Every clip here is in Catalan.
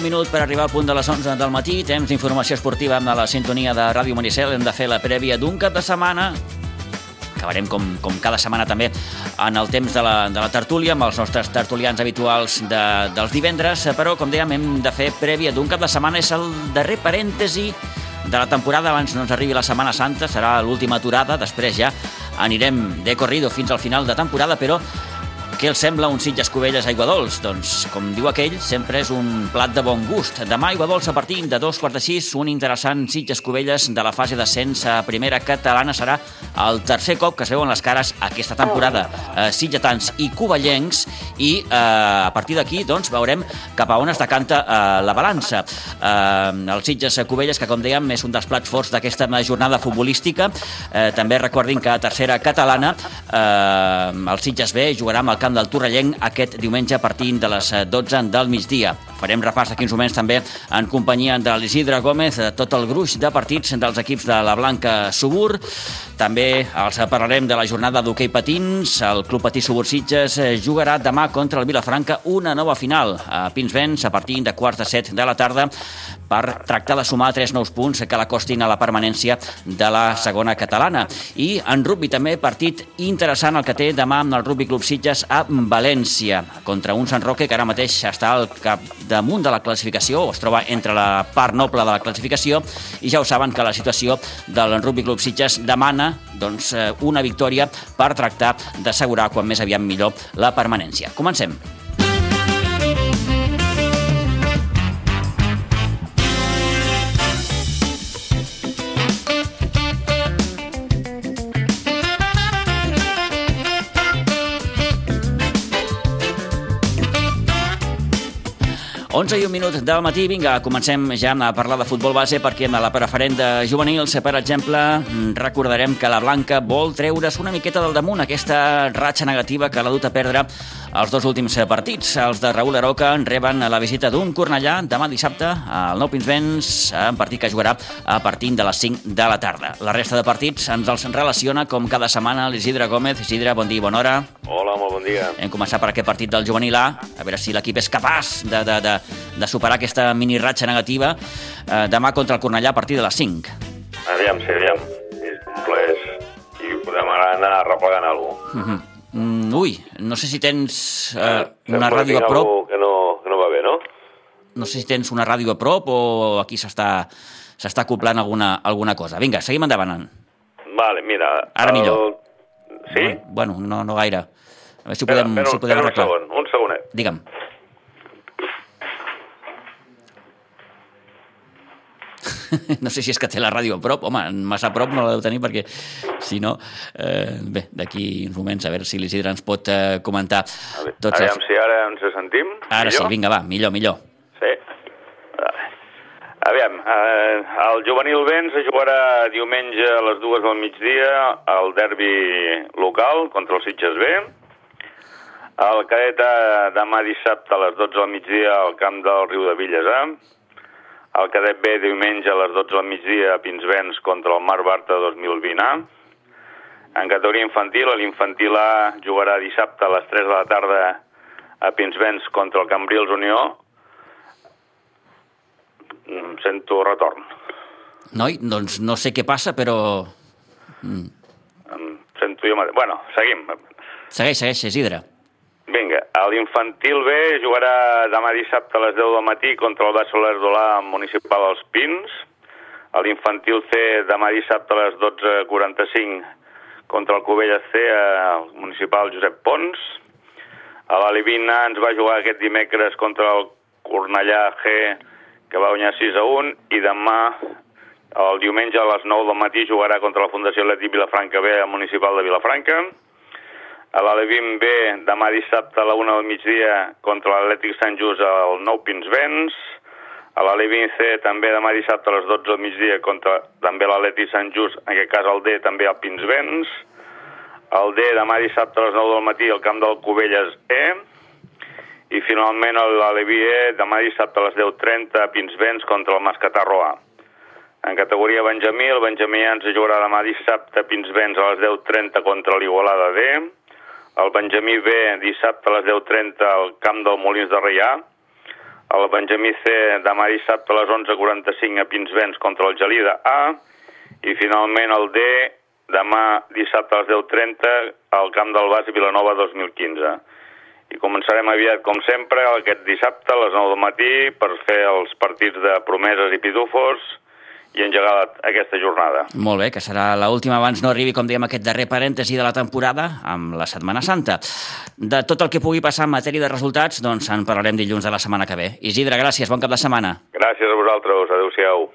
un minut per arribar al punt de les 11 del matí. Temps d'informació esportiva amb la sintonia de Ràdio Maricel. Hem de fer la prèvia d'un cap de setmana. Acabarem com, com cada setmana també en el temps de la, de la tertúlia amb els nostres tertulians habituals de, dels divendres, però com dèiem hem de fer prèvia d'un cap de setmana, és el darrer parèntesi de la temporada. Abans no ens arribi la Setmana Santa, serà l'última aturada, després ja anirem de corrido fins al final de temporada, però què els sembla un Sitges Covelles Aigua Dols? Doncs, com diu aquell, sempre és un plat de bon gust. Demà Aigua Dols a partir de dos quarts de sis, un interessant Sitges Covelles de la fase d'ascens a primera catalana serà el tercer cop que es veuen les cares aquesta temporada. Eh, sitgetans i covellencs i eh, a partir d'aquí doncs, veurem cap a on es decanta eh, la balança. Eh, el Sitges Covelles, que com dèiem és un dels plats forts d'aquesta jornada futbolística, eh, també recordin que a tercera catalana eh, el Sitges B jugarà amb el camp camp del Torrellenc aquest diumenge a partir de les 12 eh, del migdia. Farem repàs d'aquí uns moments també en companyia de l'Isidre Gómez, de tot el gruix de partits dels equips de la Blanca Subur. També els parlarem de la jornada d'hoquei patins. El Club Patí Subur Sitges eh, jugarà demà contra el Vilafranca una nova final a Pinsbens a partir de quarts de set de la tarda per tractar de sumar tres nous punts que l'acostin a la permanència de la segona catalana. I en rugby també partit interessant el que té demà amb el Rugby Club Sitges a València contra un Sant Roque que ara mateix està al cap damunt de la classificació es troba entre la part noble de la classificació i ja ho saben que la situació del Rugby Club Sitges demana doncs, eh, una victòria per tractar d'assegurar quan més aviat millor la permanència. Comencem. 11 i un minut del matí, vinga, comencem ja a parlar de futbol base perquè amb la preferent de juvenils, per exemple, recordarem que la Blanca vol treure's una miqueta del damunt aquesta ratxa negativa que l'ha dut a perdre els dos últims partits. Els de Raül Aroca reben la visita d'un Cornellà demà dissabte al Nou Pinsbens, en partit que jugarà a partir de les 5 de la tarda. La resta de partits ens els relaciona com cada setmana l'Isidre Gómez. Isidre, bon dia i bona hora. Hola, molt bon dia. Hem començat per aquest partit del juvenil A, a veure si l'equip és capaç de, de, de, de superar aquesta mini ratxa negativa eh, demà contra el Cornellà a partir de les 5. Aviam, sí, aviam. Si compleix i podem anar replegant alguna cosa. Uh -huh. mm, ui, no sé si tens eh, una ràdio a prop... Que no, que no va bé, no? No sé si tens una ràdio a prop o aquí s'està s'està acoplant alguna, alguna cosa. Vinga, seguim endavant. Vale, mira... Ara el... millor. Sí? Bueno, no, no gaire. A veure si ho podem, espera, si ho podem arreglar. Un segon, un segonet. Digue'm. no sé si és que té la ràdio a prop, home, massa a prop no la deu tenir perquè si no, eh, bé, d'aquí uns moments a veure si l'Isidre ens pot eh, comentar tots Aviam els... si ara ens sentim Ara millor? sí, vinga, va, millor, millor Sí Aviam, eh, el juvenil Vents jugarà diumenge a les dues del migdia al derbi local contra el Sitges B. El cadet demà dissabte a les 12 del migdia al camp del Riu de Villesà. El cadet B diumenge a les 12 del migdia a Pinsbens contra el Mar Barta 2020 A. En categoria infantil, l'infantil A jugarà dissabte a les 3 de la tarda a Pinsbens contra el Cambrils Unió. Mm, Sento retorn. Noi, doncs no sé què passa, però... Mm. Em Sento jo mateix. Bueno, seguim. Segueix, segueix, Isidre. Vinga, l'infantil B jugarà demà dissabte a les 10 del matí contra el Bachelor d'Olà municipal als Pins. A l'infantil C demà dissabte a les 12.45 contra el Covelles C al municipal Josep Pons. A l'Alivina ens va jugar aquest dimecres contra el Cornellà G que va guanyar 6 a 1 i demà el diumenge a les 9 del matí jugarà contra la Fundació Atlètic Vilafranca B al municipal de Vilafranca. A l'Alevim B, demà dissabte a la 1 del migdia contra l'Atlètic Sant Just al Nou Pinsbens. A l'Alevim C, també demà dissabte a les 12 del migdia contra també l'Atlètic Sant Just, en aquest cas el D també al Pinsbens. El D, demà dissabte a les 9 del matí al camp del Cubelles E. I finalment l'Alevi E, demà dissabte a les 10.30 a Pinsbens contra el Mascatarro A. En categoria Benjamí, el Benjamí ens jugarà demà dissabte a Pinsbens a les 10.30 contra l'Igualada D. El Benjamí B dissabte a les 10.30 al camp del Molins de Reià. El Benjamí C demà dissabte a les 11.45 a Pinsbens contra el Gelida A. I finalment el D demà dissabte a les 10.30 al Camp del Bas Vilanova 2015. I començarem aviat, com sempre, aquest dissabte a les 9 del matí per fer els partits de promeses i pitufos i engegar aquesta jornada. Molt bé, que serà l'última abans no arribi, com diem, aquest darrer parèntesi de la temporada amb la Setmana Santa. De tot el que pugui passar en matèria de resultats, doncs en parlarem dilluns de la setmana que ve. Isidre, gràcies, bon cap de setmana. Gràcies a vosaltres, adeu-siau.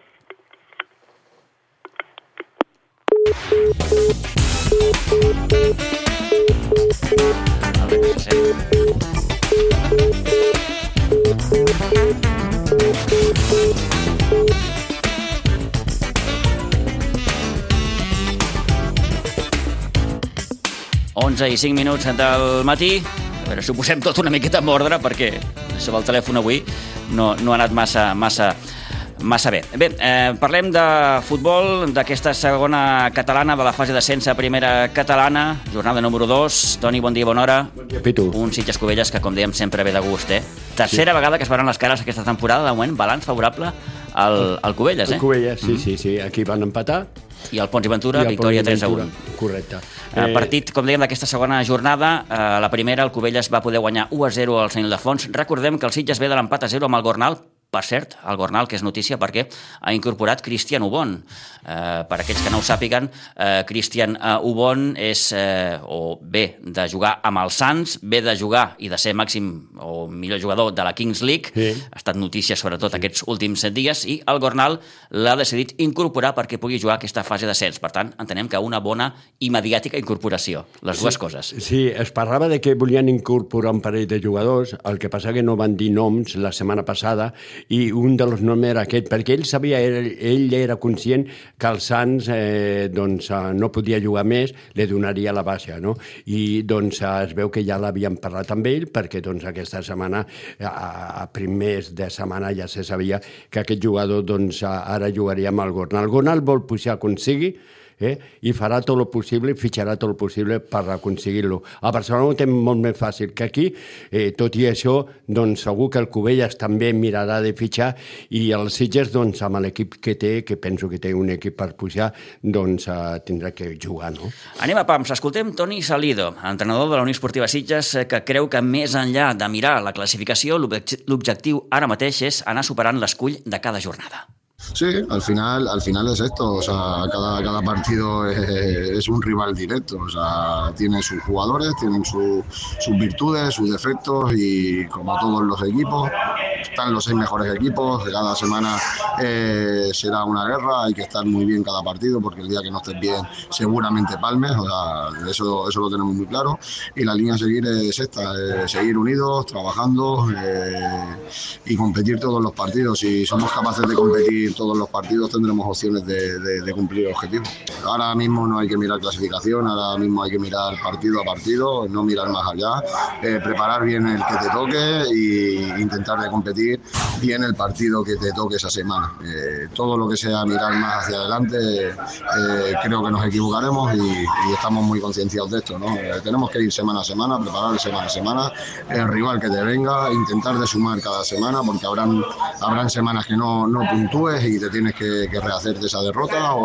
Thank you. 11 i 5 minuts del matí. A veure si ho posem tot una miqueta en ordre, perquè això del telèfon avui no, no ha anat massa, massa, massa bé. Bé, eh, parlem de futbol, d'aquesta segona catalana, de la fase de sense primera catalana, jornada número 2. Toni, bon dia, bona hora. Bon dia, Pitu. Un Sitges Covelles que, com dèiem, sempre ve de gust, eh? Tercera sí. vegada que es veuran les cares aquesta temporada, de moment, balanç favorable al, al Covelles, eh? Al Covelles, sí, mm -hmm. sí, sí. Aquí van empatar, i el Pons i Ventura, i el victòria Pont i 3 a 1. Ventura. Correcte. Eh, partit, com dèiem, d'aquesta segona jornada, eh, la primera, el Covelles va poder guanyar 1 a 0 al Sant Ildefons. Recordem que el Sitges ve de l'empat a 0 amb el Gornal, per cert, el Gornal, que és notícia perquè ha incorporat Cristian Ubon. Eh, per aquells que no ho sàpiguen, eh, Cristian eh, Ubon és, eh, o bé de jugar amb els Sants, bé de jugar i de ser màxim o millor jugador de la Kings League, Sí. ha estat notícia sobretot sí. aquests últims set dies, i el Gornal l'ha decidit incorporar perquè pugui jugar aquesta fase d'ascens. Per tant, entenem que una bona i mediàtica incorporació, les dues coses. Sí, es parlava de que volien incorporar un parell de jugadors, el que passa que no van dir noms la setmana passada i un dels noms era aquest, perquè ell sabia, ell, ell era conscient que el Sants eh, doncs, eh, no podia jugar més, li donaria la baixa, no? I doncs eh, es veu que ja l'havien parlat amb ell perquè doncs, aquesta setmana, a, a primers de setmana ja se sabia que aquest jugador doncs, ara jugaria amb el Gornal. El Gornal vol pujar com sigui, eh? i farà tot el possible, fitxarà tot el possible per aconseguir-lo. A Barcelona ho té molt més fàcil que aquí, eh, tot i això, doncs segur que el Covelles també mirarà de fitxar i el Sitges, doncs, amb l'equip que té, que penso que té un equip per pujar, doncs eh, tindrà que jugar, no? Anem a PAMS. Escoltem Toni Salido, entrenador de la Unió Esportiva Sitges, eh, que creu que més enllà de mirar la classificació, l'objec- l'objectiu ara mateix és anar superant l'escull de cada jornada. Sí, al final, al final es esto, o sea, cada, cada partido es, un rival directo, o sea, tiene sus jugadores, tienen su- sus virtudes, sus defectos y como todos los equipos, están los seis mejores equipos, cada semana eh, será una guerra, hay que estar muy bien cada partido porque el día que no estés bien seguramente palmes, o sea, eso, eso lo tenemos muy claro y la línea a seguir es esta, eh, seguir unidos, trabajando eh, y competir todos los partidos. Si somos capaces de competir todos los partidos tendremos opciones de, cumplir el objetivo. Ahora mismo no hay que mirar clasificación, ahora mismo hay que mirar partido a partido, no mirar más allá, eh, preparar bien el que te toque e intentar de competir bien el partido que te toque esa semana. Eh, todo lo que sea mirar más hacia adelante, eh, creo que nos equivocaremos y, estamos muy concienciados de esto. tenemos que ir semana a semana, preparar semana a semana, el rival que te venga, intentar de sumar cada semana, porque habrán, habrán semanas que no, no puntúes y te tienes que, que rehacer esa derrota.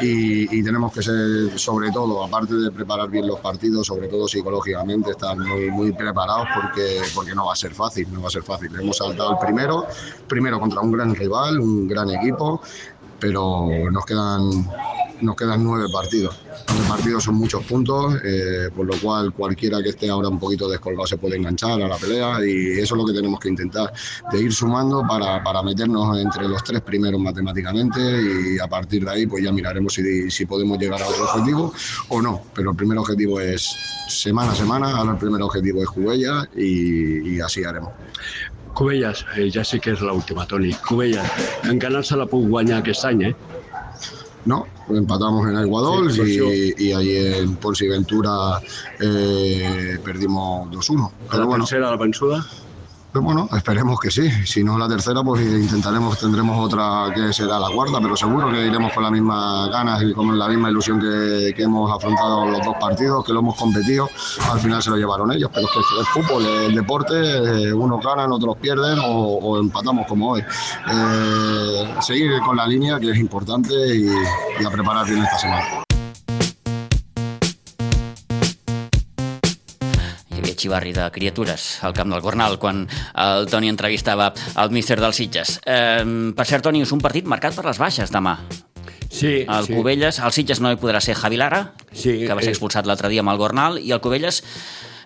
y tenemos que ser, sobre todo, aparte de preparar bien los partidos, sobre todo psicológicamente, estar muy, muy preparados porque, porque no va a ser fácil, no va a ser fácil. Hemos saltado el primero, primero contra un gran rival, un gran equipo, pero nos quedan nos quedan nueve partidos. Nueve partidos son muchos puntos, eh, por lo cual cualquiera que esté ahora un poquito descolgado se puede enganchar a la pelea y eso es lo que tenemos que intentar, de ir sumando para, para meternos entre los tres primeros matemáticamente y a partir de ahí pues ya miraremos si, si podemos llegar a otro objetivo o no. Pero el primer objetivo es semana a semana, ahora el primer objetivo es Jubella y, y así haremos. Covelles, eh, sé que és l'última, Toni. Covelles, encara se la puc guanyar aquest any, eh? No, empatamos en Aguadol Sí, y, y ahí en Ponce y Ventura eh, perdimos 2-1. A Pero la bueno, tercera, la vençuda? Pues bueno, esperemos que sí. Si no la tercera, pues intentaremos, tendremos otra que será la cuarta, pero seguro que iremos con las mismas ganas y con la misma ilusión que, hemos afrontado los dos partidos, que lo hemos competido. Al final se lo llevaron ellos, pero es que el fútbol, el deporte, eh, unos ganan, otros pierden o, o empatamos como hoy. Eh, seguir con la línea, que es importante, y, y a preparar bien esta semana. Xivarri de criatures al camp del Gornal quan el Toni entrevistava el míster dels Sitges. Eh, per cert, Toni, és un partit marcat per les baixes demà. Sí, el sí. Cubelles, el Sitges no hi podrà ser Javi Lara, Sí, que va ser eh. expulsat l'altre dia amb el Gornal, i el Cubelles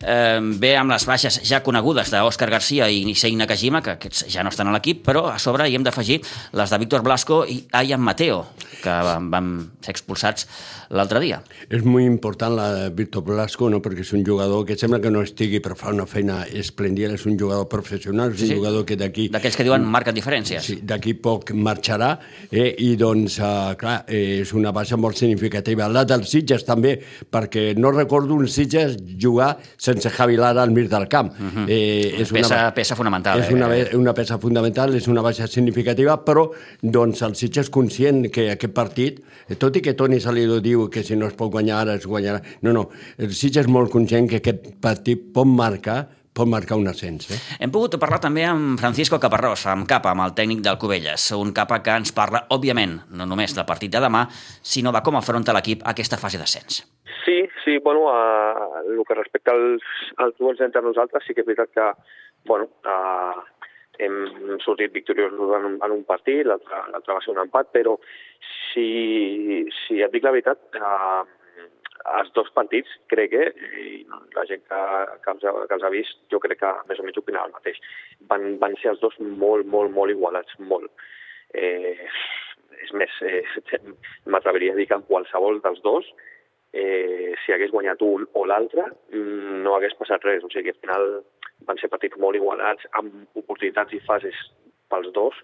eh, ve amb les baixes ja conegudes d'Òscar Garcia i Nisei Nakajima, que aquests ja no estan a l'equip, però a sobre hi hem d'afegir les de Víctor Blasco i Ayan Mateo, que van, van ser expulsats l'altre dia. És molt important la de Víctor Blasco, no? perquè és un jugador que sembla que no estigui, però fa una feina esplèndida, és un jugador professional, és un Sí. jugador que d'aquí D'aquells que diuen marquen diferències. Sí, d'aquí poc marxarà eh, i doncs, eh, clar, eh, és una baixa molt significativa. La dels Sitges també, perquè no recordo un Sitges jugar sense Javi Lara al mig del camp. eh, és Peça- una, peça fonamental, És eh? una, ve- una peça fundamental, és una baixa significativa, però doncs, el Sitges és conscient que aquest partit, eh, tot i que Toni Salido diu que si no es pot guanyar ara es guanyarà, no, no, el Sitges és molt conscient que aquest partit pot marcar pot marcar un ascens. Eh? Hem pogut parlar també amb Francisco Caparrós, amb Capa, amb el tècnic del Cubelles, un Capa que ens parla, òbviament, no només del partit de demà, sinó de com afronta l'equip aquesta fase d'ascens. Sí, sí, bueno, a, el que respecta als, als duels entre nosaltres, sí que és veritat que, bueno, uh, hem sortit victoriosos en un, en un partit, l'altre va ser un empat, però si, si et dic la veritat, uh, els dos partits, crec que, i la gent que, que, els, ha- que els ha vist, jo crec que més o menys opinava el mateix. Van, van ser els dos molt, molt, molt igualats, molt. Eh, és més, eh, m'atreviria a dir que en qualsevol dels dos, eh, si hagués guanyat un o l'altre, mm, no hagués passat res. O sigui al final van ser partits molt igualats, amb oportunitats i fases pels dos,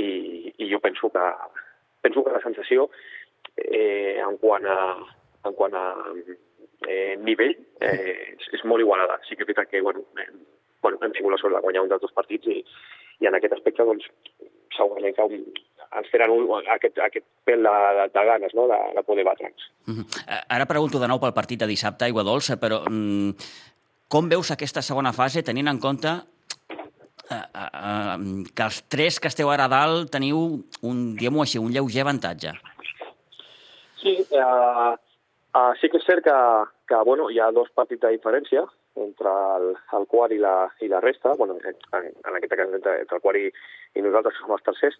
i, i jo penso que, penso que la sensació eh, en quant a, en quant a eh, nivell eh, és, és molt igualada. Sí que és veritat que bueno, eh, bueno, hem tingut la sort de guanyar un dels dos partits i, i en aquest aspecte doncs, segurament que un, ens tenen un, aquest, aquest pèl de, de, de ganes no? de, de poder batre'ns. Mhm. Eh, Ara pregunto de nou pel partit de dissabte, Aigua Dolça, però mm, com veus aquesta segona fase tenint en compte eh, eh, eh, que els tres que esteu ara a dalt teniu un, diguem-ho així, un lleuger avantatge? Sí, uh, uh, sí que és cert que, que bueno, hi ha dos partits de diferència entre el, el quart i la, i la resta, bueno, en, en aquest cas entre, entre el quart i, i nosaltres som els tercers,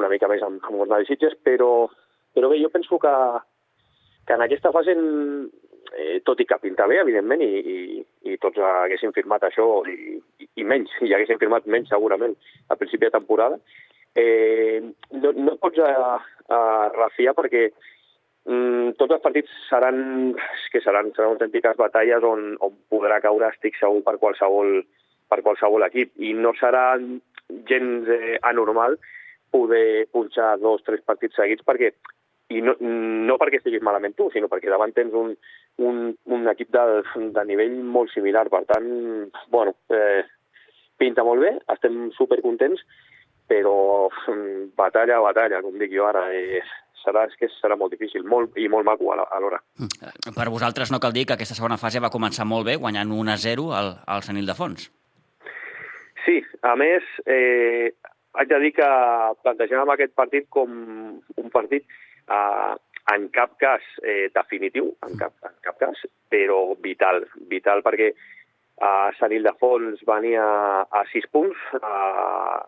una mica més amb, amb Gornal i Sitges, però, però bé, jo penso que, que en aquesta fase, eh, tot i que pinta bé, evidentment, i, i, i tots haguessin firmat això, i, i, i menys, i haguessin firmat menys segurament a principi de temporada, eh, no, no pots a, a refiar perquè mm, tots els partits seran, és que seran, seran autèntiques batalles on, on podrà caure, estic segur, per qualsevol, per qualsevol equip. I no serà gens eh, anormal poder punxar dos tres partits seguits perquè i no, no perquè estiguis malament tu, sinó perquè davant tens un, un, un equip de, de nivell molt similar. Per tant, bueno, eh, pinta molt bé, estem supercontents, però mm, batalla batalla, com dic jo ara, eh, serà, és que serà molt difícil molt, i molt maco a alhora. Eh, Per vosaltres no cal dir que aquesta segona fase va començar molt bé, guanyant 1-0 al, al Senil de Fons. Sí, a més, eh, haig de dir que plantegem aquest partit com un partit eh, en cap cas eh, definitiu, en cap, en cap cas, però vital, vital perquè eh, Sant Ildefons venia a 6 punts, eh,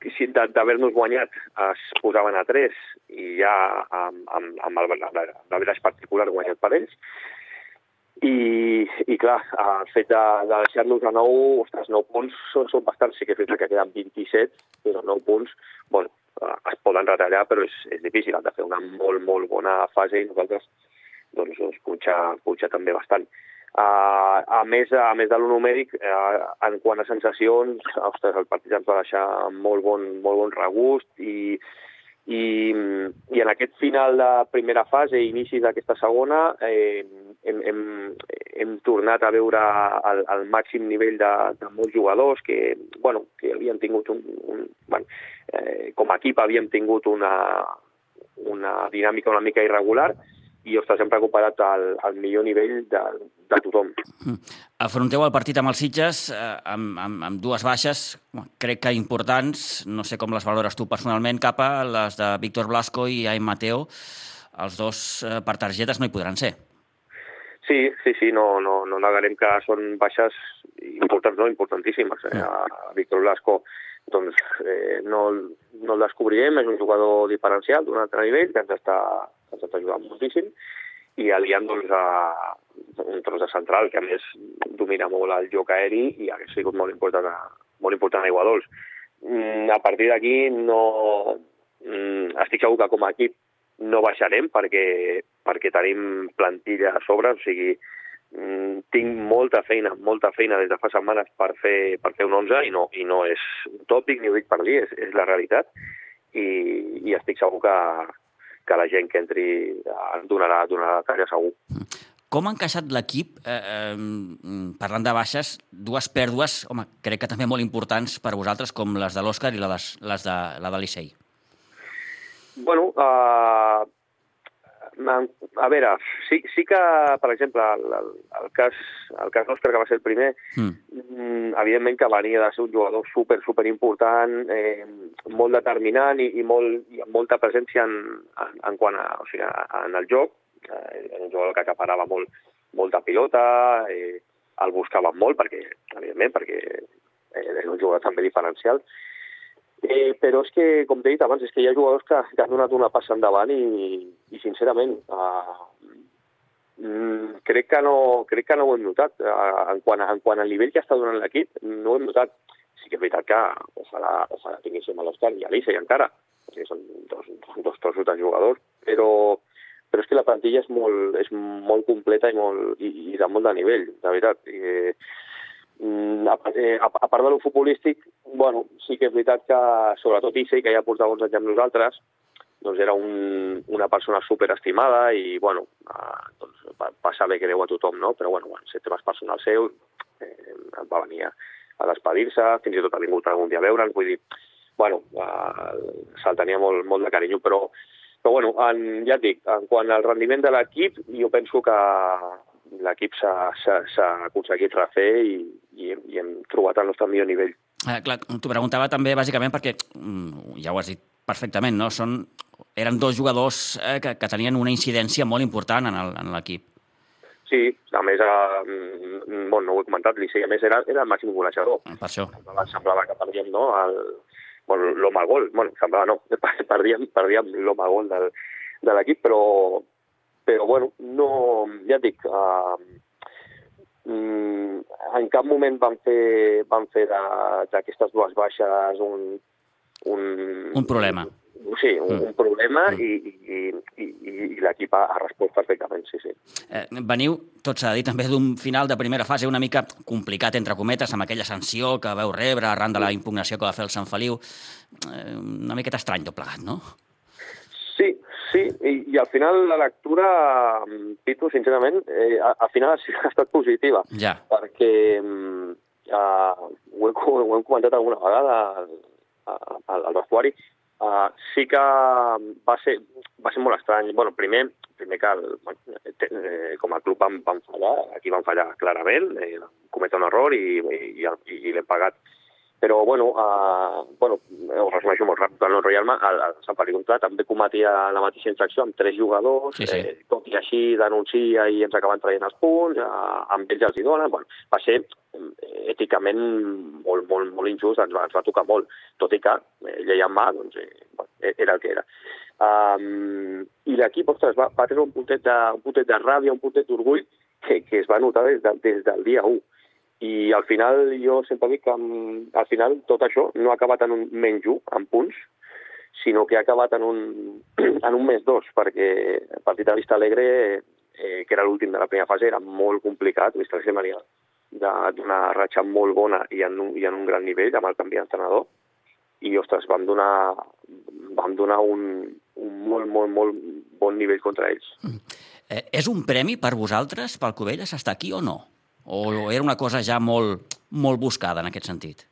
d'haver-nos guanyat es posaven a 3 i ja amb, amb, amb el, l'average particular guanyat per ells, i, i clar, el fet de, de deixar-nos a 9, ostres, 9 punts són, són bastants, sí que és que queden 27, però 9 punts, bueno, es poden retallar, però és, és difícil, han de fer una molt, molt bona fase i nosaltres doncs, doncs punxar, punxar també bastant. Uh, a més, a més de lo numèric, uh, en quant a sensacions, ostres, el partit ens va deixar molt bon, molt bon regust i, i, i en aquest final de primera fase i inici d'aquesta segona, eh, hem, hem, hem tornat a veure el, el màxim nivell de, de molts jugadors que, bueno, que havien tingut un... un bueno, eh, com a equip havíem tingut una, una dinàmica una mica irregular i, ostres, hem recuperat el, el millor nivell de, de tothom. Mm. Afronteu el partit amb els Sitges eh, amb, amb, amb dues baixes, crec que importants, no sé com les valores tu personalment, cap a les de Víctor Blasco i Aim Mateo. Els dos eh, per targetes no hi podran ser. Sí, sí, sí, no, no, no negarem que són baixes importants, no, importantíssimes. Eh? A Víctor Blasco doncs, eh, no, no el descobrirem, és un jugador diferencial d'un altre nivell que ens està, ens està ajudant moltíssim, i aliant doncs, a un tros de central que a més domina molt el joc aeri i ha sigut molt important a, molt important a Iguadols. Mm, a partir d'aquí no, mm, estic segur que com a equip no baixarem perquè, perquè tenim plantilla a sobre, o sigui, mm, tinc molta feina, molta feina des de fa setmanes per fer, per fer un 11 i no, i no és un tòpic ni ho dic per dir, és, és la realitat i, i estic segur que, que la gent que entri en donarà, donarà talla segur. Com ha encaixat l'equip, eh, eh, parlant de baixes, dues pèrdues, home, crec que també molt importants per vosaltres, com les de l'Òscar i les, les de, la de l'Issei? Bueno, uh, a veure, sí, sí que, per exemple, el, el, el cas, el cas Òscar, que va ser el primer, mm. evidentment que venia de ser un jugador super, super important, eh, molt determinant i, i, molt, i amb molta presència en, en, en quant a, o sigui, en el joc. Eh, era un jugador que acaparava molt, molta pilota, eh, el buscaven molt, perquè, evidentment, perquè eh, era un jugador també diferencial, Eh, però és que, com t'he dit abans, és que hi ha jugadors que, que han donat una passa endavant i, i sincerament, uh, mm, crec, que no, crec que no ho hem notat. Uh, en, quant en quant al nivell que està donant l'equip, no ho hem notat. Sí que és veritat que ojalà, ojalà tinguéssim a l'Òscar i a l'Issa i encara, perquè són dos, dos trossos de jugadors, però, però és que la plantilla és molt, és molt completa i, molt, i, i de molt de nivell, de veritat. I, Mm, a, eh, a, a part de lo futbolístic, bueno, sí que és veritat que, sobretot Issei, que ja portava uns anys amb nosaltres, doncs era un, una persona superestimada i, bueno, eh, doncs va, saber que deu a tothom, no? Però, bueno, bueno ser temes personals seus, eh, va venir a, a despedir-se, fins i tot ha vingut algun dia a veure'ns, vull dir, bueno, eh, se'l tenia molt, molt de carinyo, però, però bueno, en, ja et dic, en quant al rendiment de l'equip, jo penso que l'equip s'ha aconseguit refer i, i, i hem trobat el nostre millor nivell. Eh, clar, t'ho preguntava també bàsicament perquè, mm, ja ho has dit perfectament, no? Són, eren dos jugadors eh, que, que tenien una incidència molt important en l'equip. Sí, a més, eh, bon, no ho he comentat, l'Issei, a més, era, era el màxim golejador. Per això. Semblava, semblava que perdíem, no?, el, bueno, l'home gol. Bueno, semblava, no, perdíem, perdíem l'home gol del, de l'equip, però, però bueno, no, ja et dic, uh, en cap moment van fer, van fer d'aquestes dues baixes un, un... Un problema. Sí, un, mm. un problema mm. i, i, i, i l'equip ha, respost perfectament, sí, sí. Eh, veniu, tot s'ha dit, també d'un final de primera fase una mica complicat, entre cometes, amb aquella sanció que veu rebre arran de la impugnació que va fer el Sant Feliu. Eh, una miqueta estrany tot plegat, no? Sí, Sí, i, i al final la lectura, Pitu, sincerament, eh, al final ha estat positiva. Ja. Perquè uh, ho, he, ho hem comentat alguna vegada al, al, al vestuari, uh, sí que va ser, va ser molt estrany. bueno, primer, primer que el, eh, com a club vam, vam fallar, aquí vam fallar clarament, eh, cometre un error i, i, i, i l'hem pagat però, bueno, uh, bueno ho resumeixo molt ràpid, el Royal el, el Sant Feliu Clar també cometia la mateixa infracció amb tres jugadors, sí, sí. Eh, tot i així denuncia i ens acaben traient els punts, uh, amb ells els hi donen, bueno, va ser eh, èticament molt, molt, molt injust, ens va, ens va tocar molt, tot i que eh, llei en mà, doncs, eh, bueno, e, era el que era. Um, I l'equip, ostres, va, va tenir un puntet de, un puntet de ràbia, un puntet d'orgull que, que es va notar des, de, des del dia 1 i al final jo sempre dic que al final tot això no ha acabat en un menys 1 en punts, sinó que ha acabat en un, en un més 2, perquè el partit de Vista Alegre, eh, que era l'últim de la primera fase, era molt complicat. Vista Alegre venia d'una ratxa molt bona i en, un, i en un gran nivell amb el canvi d'entrenador. I, ostres, vam donar, vam donar un, un molt, molt, molt bon nivell contra ells. Mm. Eh, és un premi per vosaltres, pel Covelles, estar aquí o no? O era una cosa ja molt, molt buscada en aquest sentit?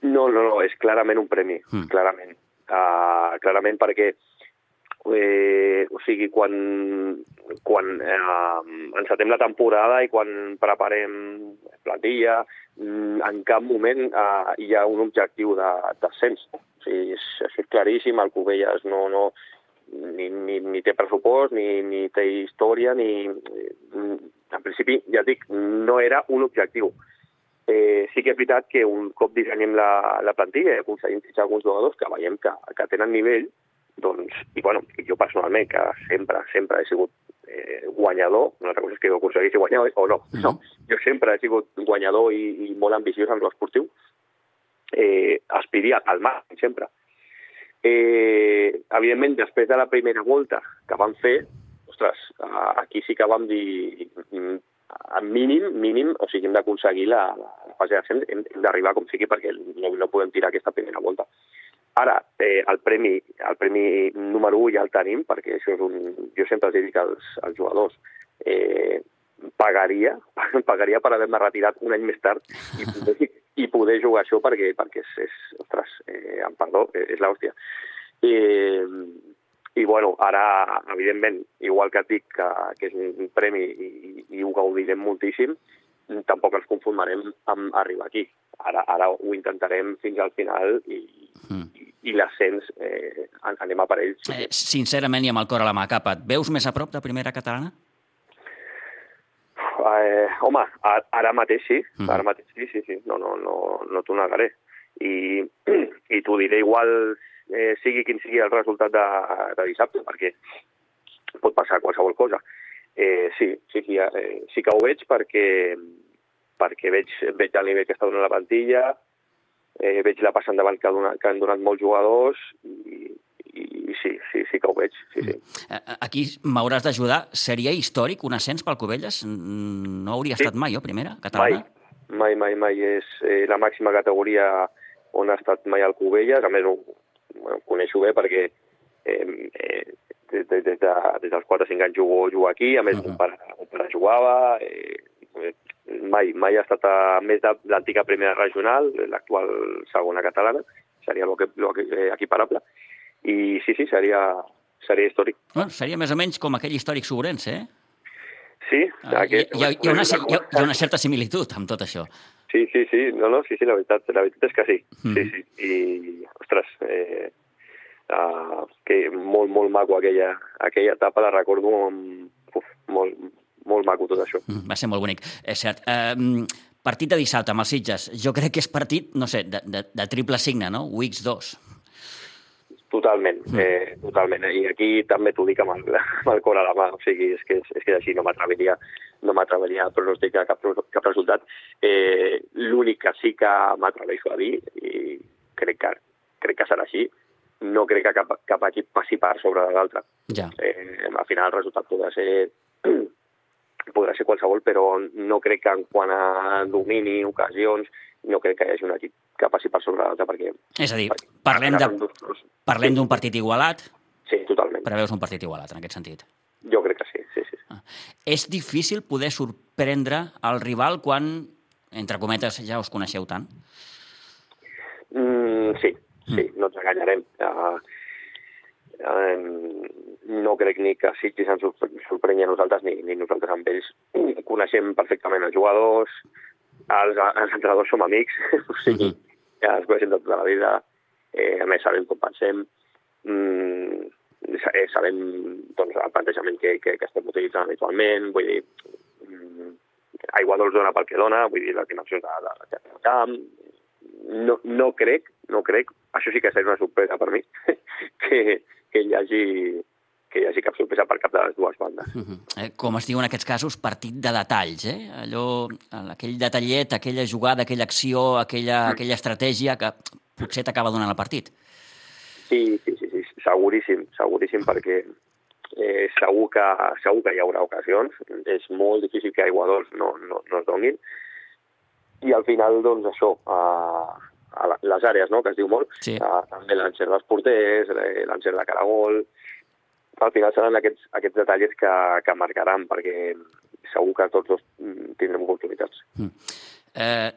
No, no, no, és clarament un premi, mm. clarament. Uh, clarament perquè eh, o sigui, quan, quan eh, encetem la temporada i quan preparem plantilla, mm, en cap moment eh, hi ha un objectiu d'ascens. O sigui, és, això és claríssim, el Covelles no, no, ni, ni, ni té pressupost, ni, ni té història, ni... En principi, ja dic, no era un objectiu. Eh, sí que és veritat que un cop dissenyem la, la plantilla i aconseguim fitxar alguns jugadors que veiem que, que tenen nivell, doncs, i bueno, jo personalment, que sempre, sempre he sigut eh, guanyador, una altra cosa és que ho aconseguissi guanyar o no, -hmm. no, jo sempre he sigut guanyador i, i molt ambiciós en l'esportiu, eh, aspiria al màxim sempre. Eh, evidentment, després de la primera volta que vam fer, ostres, aquí sí que vam dir mm, mínim, mínim, o sigui, hem d'aconseguir la, la fase d'ascens, hem, hem d'arribar com sigui perquè no, no podem tirar aquesta primera volta. Ara, eh, el, premi, el premi número 1 ja el tenim, perquè això és un... Jo sempre els dic als, als jugadors, eh, pagaria, pagaria per haver-me retirat un any més tard i poder, i poder jugar això perquè, perquè és, és ostres, eh, amb perdó, és l'hòstia. I, i bueno, ara, evidentment, igual que et dic que, que és un premi i, i ho gaudirem moltíssim, tampoc ens conformarem amb arribar aquí. Ara, ara ho intentarem fins al final i, mm. i, i l'ascens eh, anem a per ells. Eh, sincerament i amb el cor a la mà, cap, et veus més a prop de primera catalana? Eh, home, ara mateix sí, mm -hmm. ara mateix sí, sí, sí, no, no, no, no t'ho negaré. I, i t'ho diré igual eh, sigui quin sigui el resultat de, de dissabte, perquè pot passar qualsevol cosa. Eh, sí, sí, sí, eh, sí que ho veig perquè, perquè veig, veig el nivell que està donant la plantilla, eh, veig la passa endavant que, ha donat, que han donat molts jugadors i, i sí, sí, sí que ho veig. Sí, sí. Mm. Aquí m'hauràs d'ajudar. Seria històric un ascens pel Covelles? No hauria sí. estat mai, jo, primera, catalana? Mai, mai, mai, mai. És eh, la màxima categoria on ha estat mai el Covelles. A més, ho, ho coneixo bé perquè eh, eh, des, des, des, de, des dels 4 o 5 anys jugo, jugo aquí. A més, uh -huh. un, pare, un pare jugava. Eh, mai, mai ha estat a més de l'antiga primera regional, l'actual segona catalana, seria el que, lo que, eh, equiparable. I sí, sí, seria, seria històric. Bueno, seria més o menys com aquell històric sobrense, eh? Sí. Ah, aquest, hi, ha, hi, ha una, hi, ha, hi ha una certa similitud amb tot això. Sí, sí, sí, no, no, sí, sí, la veritat, la veritat és que sí, mm. sí, sí, i, ostres, eh, uh, que molt, molt maco aquella, aquella etapa, la recordo amb, uf, molt, molt maco tot això. Mm, va ser molt bonic, és cert. Uh, partit de dissabte amb els Sitges, jo crec que és partit, no sé, de, de, de triple signe, no? Wix 2. Totalment, mm. eh, totalment. I aquí també t'ho dic amb el, amb el cor a la mà, o sigui, és que, és que així no m'atreviria no m'atreviria a pronosticar cap, cap resultat. Eh, L'únic que sí que m'atreveixo a dir, i crec que, crec que serà així, no crec que cap, cap equip passi per sobre de l'altre. Ja. Eh, al final el resultat podrà ser podrà ser qualsevol, però no crec que en quant a domini, ocasions, no crec que hi hagi un equip que passi per sobre l'altre perquè... És a dir, parlem parlem d'un partit igualat? Sí, totalment. Preveus un partit igualat, en aquest sentit? Jo crec que sí, sí, sí. Ah. És difícil poder sorprendre el rival quan, entre cometes, ja us coneixeu tant? Mm, sí, mm. sí, no ens enganyarem. Uh, uh, no crec ni que Sitges ens sorprengui a nosaltres ni, ni nosaltres amb ells. Coneixem perfectament els jugadors, els, els entrenadors som amics, o sigui, ja els coneixem de tota la vida, eh, a més sabem com pensem, mm, eh, sabem doncs, el plantejament que, que, que estem utilitzant habitualment, vull dir, mm, aigua dolç dona pel que dona, vull dir, les dimensions de, de, de, camp, no, no crec, no crec, això sí que seria una sorpresa per mi, que, que hi hagi que hi hagi cap sorpresa per cap de les dues bandes. Uh -huh. eh, com es diu en aquests casos, partit de detalls, eh? Allò, aquell detallet, aquella jugada, aquella acció, aquella, mm. aquella estratègia que potser t'acaba donant el partit. Sí, sí, sí, sí seguríssim, seguríssim, perquè eh, segur, que, segur que hi haurà ocasions. És molt difícil que aiguadors no, no, no es donin. I al final, doncs, això, a, a les àrees, no?, que es diu molt, sí. a, també l'encert dels porters, l'encert de caragol, al final seran aquests, aquests detalls que, que marcaran, perquè segur que tots dos mm, tindrem oportunitats. Mm. Eh,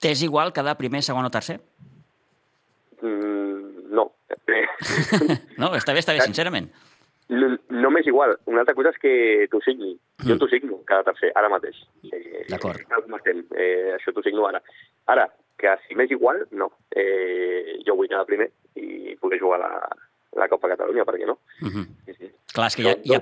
T'és igual quedar primer, segon o tercer? Mm, no. no, està bé, està bé, sincerament. No, no m'és igual. Una altra cosa és que t'ho signi. Jo mm. t'ho signo cada tercer, ara mateix. Eh, D'acord. Eh, això t'ho signo ara. Ara, que si m'és igual, no. Eh, jo vull anar primer i poder jugar la, la Copa Catalunya, per què no? Uh -huh. sí, sí. Clar, és que hi ha, hi, ha,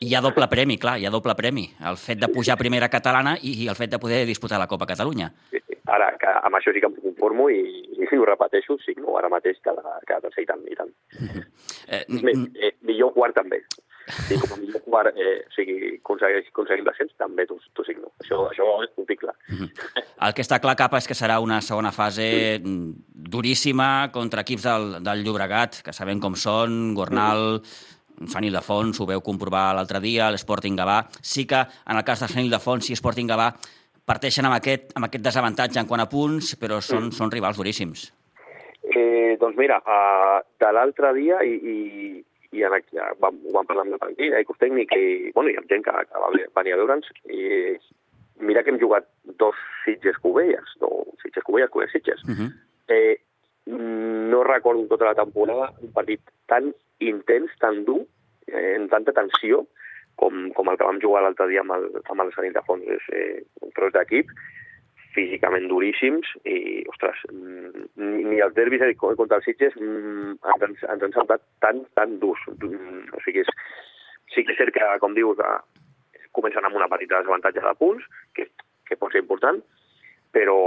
hi ha doble premi, clar, hi ha doble premi. El fet de pujar a primera catalana i, i el fet de poder disputar la Copa Catalunya. Sí, sí. Ara, que amb això sí que em conformo i, i ho repeteixo, sí, no, ara mateix cada, cada tercer i tant, i tant. Uh -huh. eh, Més, eh, millor quart també. Sí, com a millor quart, eh, o sigui, aconsegueix, aconseguim l'ascens, també t'ho signo. Això, això ho tinc clar. Mm -hmm. El que està clar, Capa, és que serà una segona fase mm. duríssima contra equips del, del Llobregat, que sabem com són, Gornal, mm. Sant Ildefons, ho veu comprovar l'altre dia, l'Sporting Gavà. Sí que, en el cas de Sant Ildefons i Sporting Gavà, parteixen amb aquest, amb aquest desavantatge en quant a punts, però són, mm. són rivals duríssims. Eh, doncs mira, uh, de l'altre dia, i, i, i en aquí, vam, vam parlar amb la plantilla, i tècnic, i, bueno, i amb gent que, que va venir a veure'ns, i mira que hem jugat dos Sitges Covelles, no, Sitges Covelles, Covelles Sitges. Uh -huh. eh, no recordo tota la temporada un partit tan intens, tan dur, eh, en tanta tensió, com, com el que vam jugar l'altre dia amb el, amb el Sant Ildefons. És eh, un tros d'equip, físicament duríssims i, ostres, mm, ni els derbis contra els Sitges mm, ens, ens, han saltat tan, tan durs. Mm, o sigui, és, sí que és cert que, com dius, comencen amb una petita desavantatge de punts, que, que pot ser important, però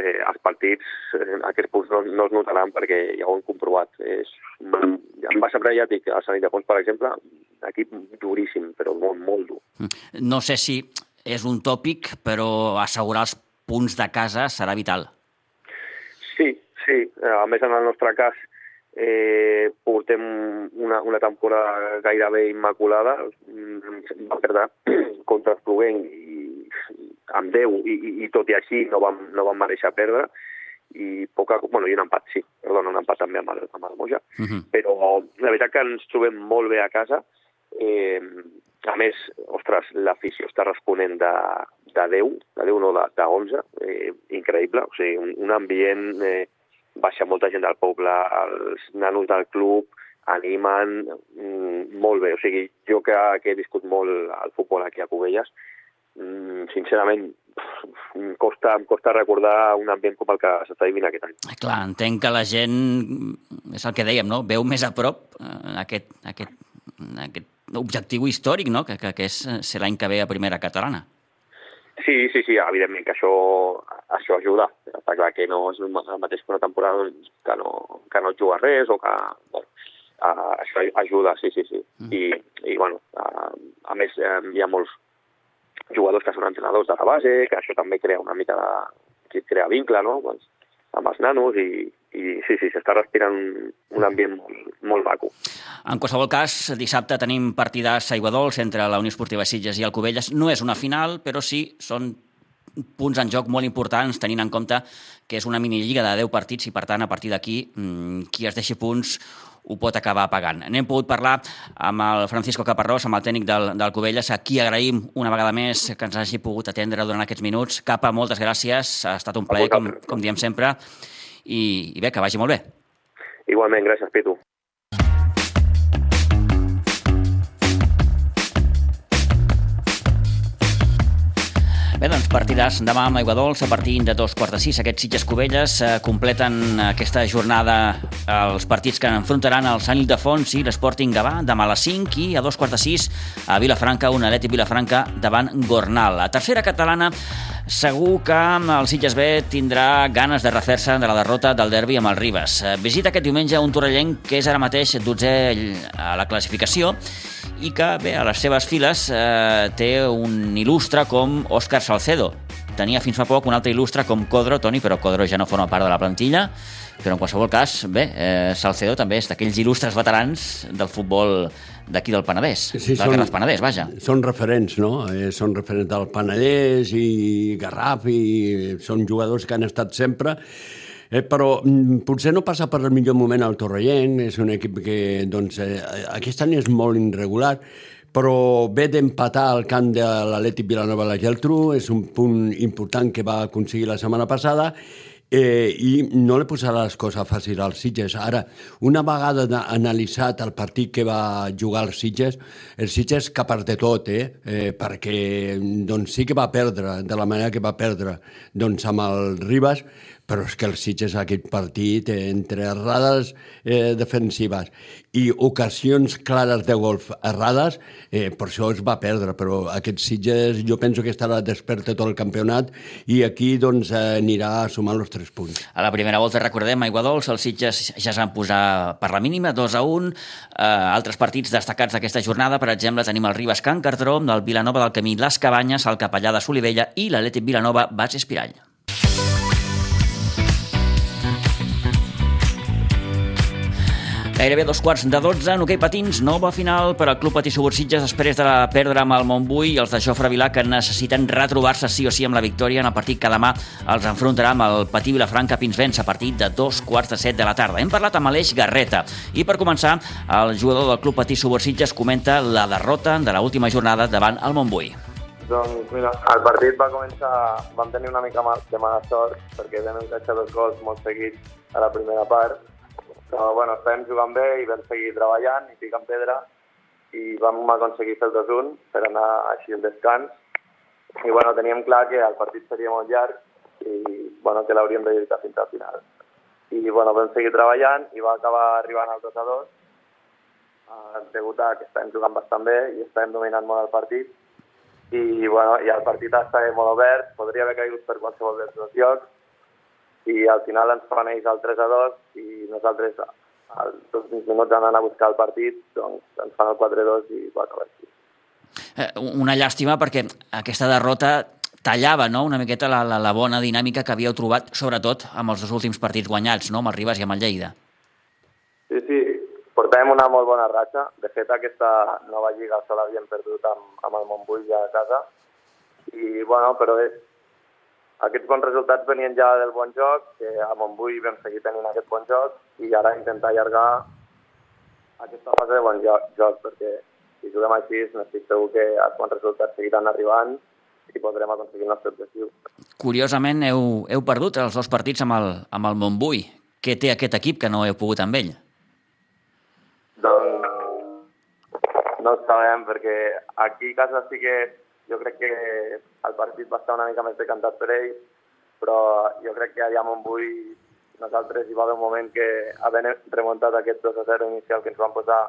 eh, els partits, eh, aquests punts no, no es notaran perquè ja ho hem comprovat. És, em va semblar, ja dic, el Sant Ildefons, per exemple, equip duríssim, però molt, molt dur. No sé si és un tòpic, però assegurar els punts de casa serà vital. Sí, sí. A més, en el nostre cas, eh, portem una, una temporada gairebé immaculada. Va perdre contra el i, amb 10 i, i, i tot i així no vam, no vam mereixer perdre i poca, bueno, i un empat, sí, perdona, un empat també amb el, amb el Moja, uh -huh. però la veritat que ens trobem molt bé a casa, eh, a més, ostres, l'afició està responent de, de 10, de 10 no, de, de 11, eh, increïble, o sigui, un, un ambient, eh, baixa molta gent del poble, els nanos del club animen mm, molt bé, o sigui, jo que, que he viscut molt al futbol aquí a Cubelles, mm, sincerament, em costa, em costa recordar un ambient com el que s'està vivint aquest any. Clar, entenc que la gent, és el que dèiem, no? veu més a prop eh, aquest, aquest, aquest objectiu històric, no? que, que, que és eh, ser l'any que ve a primera catalana. Sí, sí, sí, evidentment que això, això ajuda. Està clar que no és el mateix que una temporada que no, que no juga res o que... Bueno, uh, això ajuda, sí, sí, sí. Mm. I, i bueno, uh, a més, uh, hi ha molts jugadors que són entrenadors de la base, que això també crea una mica de... que crea vincle, no?, doncs, amb els nanos i, i sí, sí, s'està respirant un ambient molt, molt maco. En qualsevol cas, dissabte tenim partidars a Iguadols entre la Unió Esportiva Sitges i el Cubelles. No és una final, però sí són punts en joc molt importants, tenint en compte que és una minilliga de 10 partits i, per tant, a partir d'aquí, mm, qui es deixi punts ho pot acabar pagant. N'hem pogut parlar amb el Francisco Caparrós, amb el tècnic del, del Cubelles, a qui agraïm una vegada més que ens hagi pogut atendre durant aquests minuts. Capa, moltes gràcies, ha estat un plaer, com, com diem sempre, i, i bé, que vagi molt bé. Igualment, gràcies, Pitu. Partidars demà amb Aigua Dols a partir de dos quarts de sis. Aquests Sitges Cubelles eh, completen aquesta jornada els partits que enfrontaran el Sant Ildefons i l'Sporting Gavà demà a les 5 i a dos quarts de sis a Vilafranca, un Aleti Vilafranca davant Gornal. La tercera catalana segur que el Sitges B tindrà ganes de refer-se de la derrota del derbi amb el Ribes. Eh, visita aquest diumenge un torrellenc que és ara mateix 12 a la classificació i que, bé, a les seves files eh, té un il·lustre com Òscar Salcedo. Tenia fins fa poc un altre il·lustre com Codro, Toni, però Codro ja no forma part de la plantilla, però en qualsevol cas, bé, eh, Salcedo també és d'aquells il·lustres veterans del futbol d'aquí del Penedès, sí, del són, Penedès, vaja. Són referents, no? Eh, són referents del Penedès i Garraf i són jugadors que han estat sempre Eh, però mm, potser no passa per el millor moment al Torrellent, és un equip que doncs, eh, aquest any és molt irregular, però ve d'empatar al camp de l'Atlètic Vilanova la Geltrú, és un punt important que va aconseguir la setmana passada, eh, i no li posarà les coses fàcils als Sitges. Ara, una vegada analitzat el partit que va jugar els Sitges, el Sitges capar de tot, eh? eh perquè doncs, sí que va perdre, de la manera que va perdre doncs, amb el Ribas, però és que el Sitges aquest partit, eh, entre errades eh, defensives i ocasions clares de golf errades, eh, per això es va perdre, però aquest Sitges jo penso que estarà despert tot el campionat i aquí doncs eh, anirà sumant els tres punts. A la primera volta, recordem, Aigua Dols, els Sitges ja es van posar per la mínima, 2 a 1. Eh, altres partits destacats d'aquesta jornada, per exemple, tenim el Ribas Can Cartró, del Vilanova del Camí Les Cabanyes, el Capellà de Solivella i l'Atlètic Vilanova Bas Espirall. Gairebé dos quarts de 12 en hoquei patins, nova final per al Club Patí Subursitges després de la perdre amb el Montbui i els de Jofre Vilà que necessiten retrobar-se sí o sí amb la victòria en el partit que demà els enfrontarà amb el Patí Vilafranca Pinsbens a partir de dos quarts de set de la tarda. Hem parlat amb Aleix Garreta i per començar el jugador del Club Patí Subursitges comenta la derrota de l'última jornada davant el Montbui. Doncs mira, el partit va començar, vam tenir una mica de mala sort perquè vam encaixar dos gols molt seguits a la primera part però bueno, estàvem jugant bé i vam seguir treballant i picant pedra i vam aconseguir fer el 2-1 per anar així al descans. I bueno, teníem clar que el partit seria molt llarg i bueno, que l'hauríem de lluitar fins al final. I bueno, vam seguir treballant i va acabar arribant al 2-2 eh, degut a que estàvem jugant bastant bé i estàvem dominant molt el partit i, bueno, i el partit estava molt obert, podria haver caigut per qualsevol dels dos llocs i al final ens fan ells el 3 a 2 i nosaltres als dos minuts anant a buscar el partit doncs ens fan el 4 a 2 i va acabar així. Eh, una llàstima perquè aquesta derrota tallava no? una miqueta la, la, la bona dinàmica que havíeu trobat, sobretot amb els dos últims partits guanyats, no? amb el Ribas i amb el Lleida. Sí, sí, portàvem una molt bona ratxa. De fet, aquesta nova lliga se l'havíem perdut amb, amb el Montbui ja a casa. I, bueno, però és, aquests bons resultats venien ja del bon joc, que a Montbui vam seguir tenint aquest bon joc, i ara intentar allargar aquesta fase de bon joc, joc perquè si juguem així n'estic segur que els bons resultats seguiran arribant i podrem aconseguir el nostre objectiu. Curiosament, heu, heu perdut els dos partits amb el, amb el Montbui. Què té aquest equip que no heu pogut amb ell? Doncs no ho sabem, perquè aquí a casa sí que jo crec que el partit va estar una mica més decantat per ells, però jo crec que allà a Montbui nosaltres hi va haver un moment que havent remuntat aquest 2 a 0 inicial que ens van posar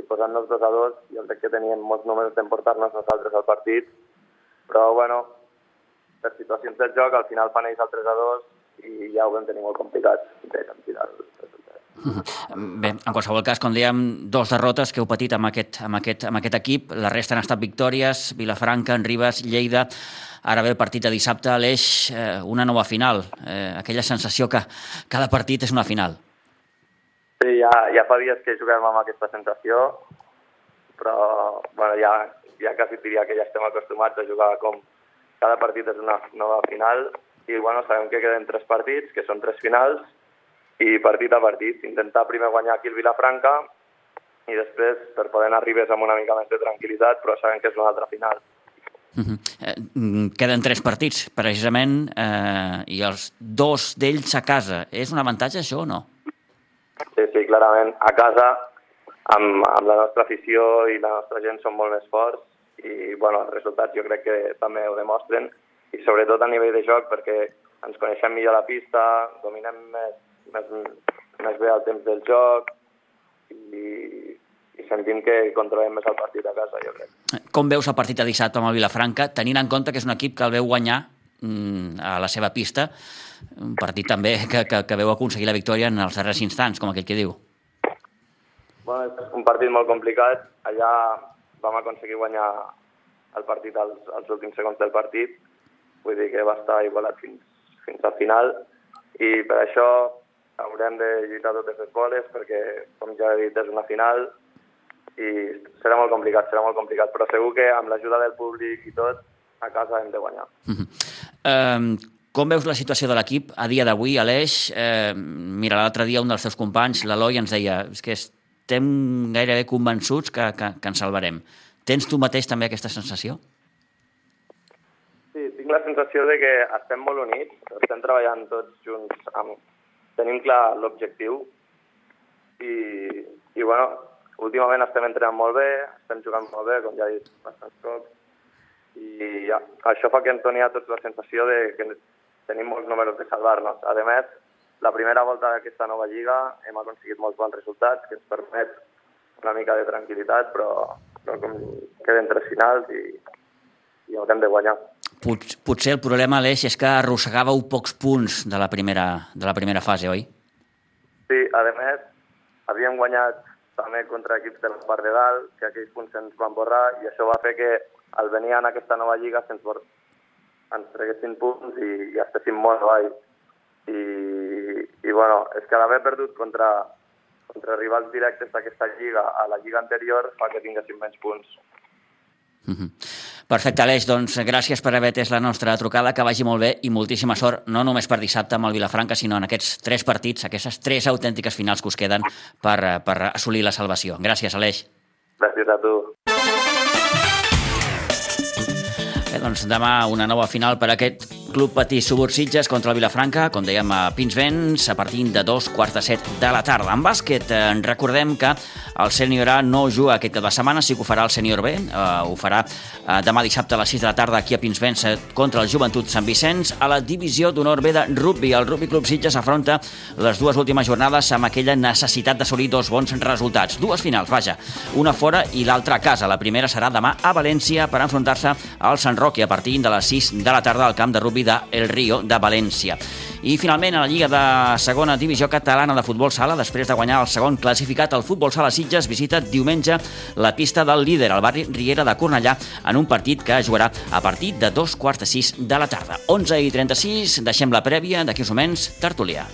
i posant-nos 2 a 2, jo crec que teníem molts números d'emportar-nos nosaltres al partit, però bueno, per situacions del joc al final fan ells el 3 a 2 i ja ho vam tenir molt complicat de capgirar el Bé, en qualsevol cas, com dèiem, dos derrotes que heu patit amb aquest, amb aquest, amb aquest equip. La resta han estat victòries, Vilafranca, en Ribes, Lleida. Ara ve el partit de dissabte l'Eix, eh, una nova final. Eh, aquella sensació que cada partit és una final. Sí, ja, ja fa dies que juguem amb aquesta sensació, però bueno, ja, ja quasi diria que ja estem acostumats a jugar com cada partit és una nova final i bueno, sabem que queden tres partits, que són tres finals, i partit a partit, intentar primer guanyar aquí el Vilafranca i després per poder anar a Ribes amb una mica més de tranquil·litat, però sabem que és una altra final. Uh -huh. eh, queden tres partits, precisament, eh, i els dos d'ells a casa. És un avantatge, això, o no? Sí, sí, clarament. A casa, amb, amb la nostra afició i la nostra gent som molt més forts i, bueno, els resultats jo crec que també ho demostren i sobretot a nivell de joc perquè ens coneixem millor la pista, dominem més més, més bé el temps del joc i, i sentim que controlem més el partit a casa, jo crec. Com veus el partit de dissabte amb el Vilafranca, tenint en compte que és un equip que el veu guanyar mm, a la seva pista, un partit també que, que, que veu aconseguir la victòria en els darrers instants, com aquell que diu. Bueno, és un partit molt complicat. Allà vam aconseguir guanyar el partit als, als últims segons del partit, vull dir que va estar igualat fins, fins al final, i per això haurem de lluitar totes les boles perquè, com ja he dit, és una final i serà molt complicat, serà molt complicat, però segur que amb l'ajuda del públic i tot, a casa hem de guanyar. Uh -huh. um, Com veus la situació de l'equip a dia d'avui, Aleix? Eh, mira, l'altre dia un dels teus companys, l'Eloi, ens deia és que estem gairebé convençuts que, que, que ens salvarem. Tens tu mateix també aquesta sensació? Sí, tinc la sensació de que estem molt units, estem treballant tots junts, amb... tenim clar l'objectiu i, i bueno, últimament estem entrenant molt bé, estem jugant molt bé, com ja he dit bastants cops, i ja, això fa que ens doni a tots la sensació de que tenim molts números de salvar-nos. A més, la primera volta d'aquesta nova lliga hem aconseguit molts bons resultats que ens permet una mica de tranquil·litat, però, però com queden tres finals i, i haurem de guanyar. Pot, potser el problema, Aleix, és que arrossegàveu pocs punts de la primera, de la primera fase, oi? Sí, a més, havíem guanyat també contra equips de la part de dalt, que aquells punts se'ns van borrar, i això va fer que al venir en aquesta nova lliga se'ns bor... ens treguessin punts i, i estéssim molt avall. I, i bueno, és que l'haver perdut contra, contra rivals directes d'aquesta lliga a la lliga anterior fa que tinguéssim menys punts. Mm -hmm. Perfecte, Aleix, doncs gràcies per haver atès la nostra trucada, que vagi molt bé i moltíssima sort, no només per dissabte amb el Vilafranca, sinó en aquests tres partits, aquestes tres autèntiques finals que us queden per, per assolir la salvació. Gràcies, Aleix. Gràcies a tu. Bé, doncs demà una nova final per aquest Club Patí Subursitges contra el Vilafranca, com dèiem a Pinsbens, a partir de dos quarts de set de la tarda. En bàsquet, eh, recordem que el sènior A no juga aquest cap de setmana, sí que ho farà el sènior B, eh, ho farà eh, demà dissabte a les 6 de la tarda aquí a Pinsbens eh, contra el Joventut Sant Vicenç. A la divisió d'honor B de rugby, el Rugby Club Sitges afronta les dues últimes jornades amb aquella necessitat d'assolir dos bons resultats. Dues finals, vaja, una fora i l'altra a casa. La primera serà demà a València per enfrontar-se al Sant Roque a partir de les 6 de la tarda al camp de rugby de El Río de València. I finalment a la Lliga de Segona Divisió Catalana de Futbol Sala, després de guanyar el segon classificat, el Futbol Sala Sitges visita diumenge la pista del líder, al barri Riera de Cornellà, en un partit que jugarà a partir de dos quarts de sis de la tarda. 11 i 36, deixem la prèvia, d'aquí uns moments, tertulià.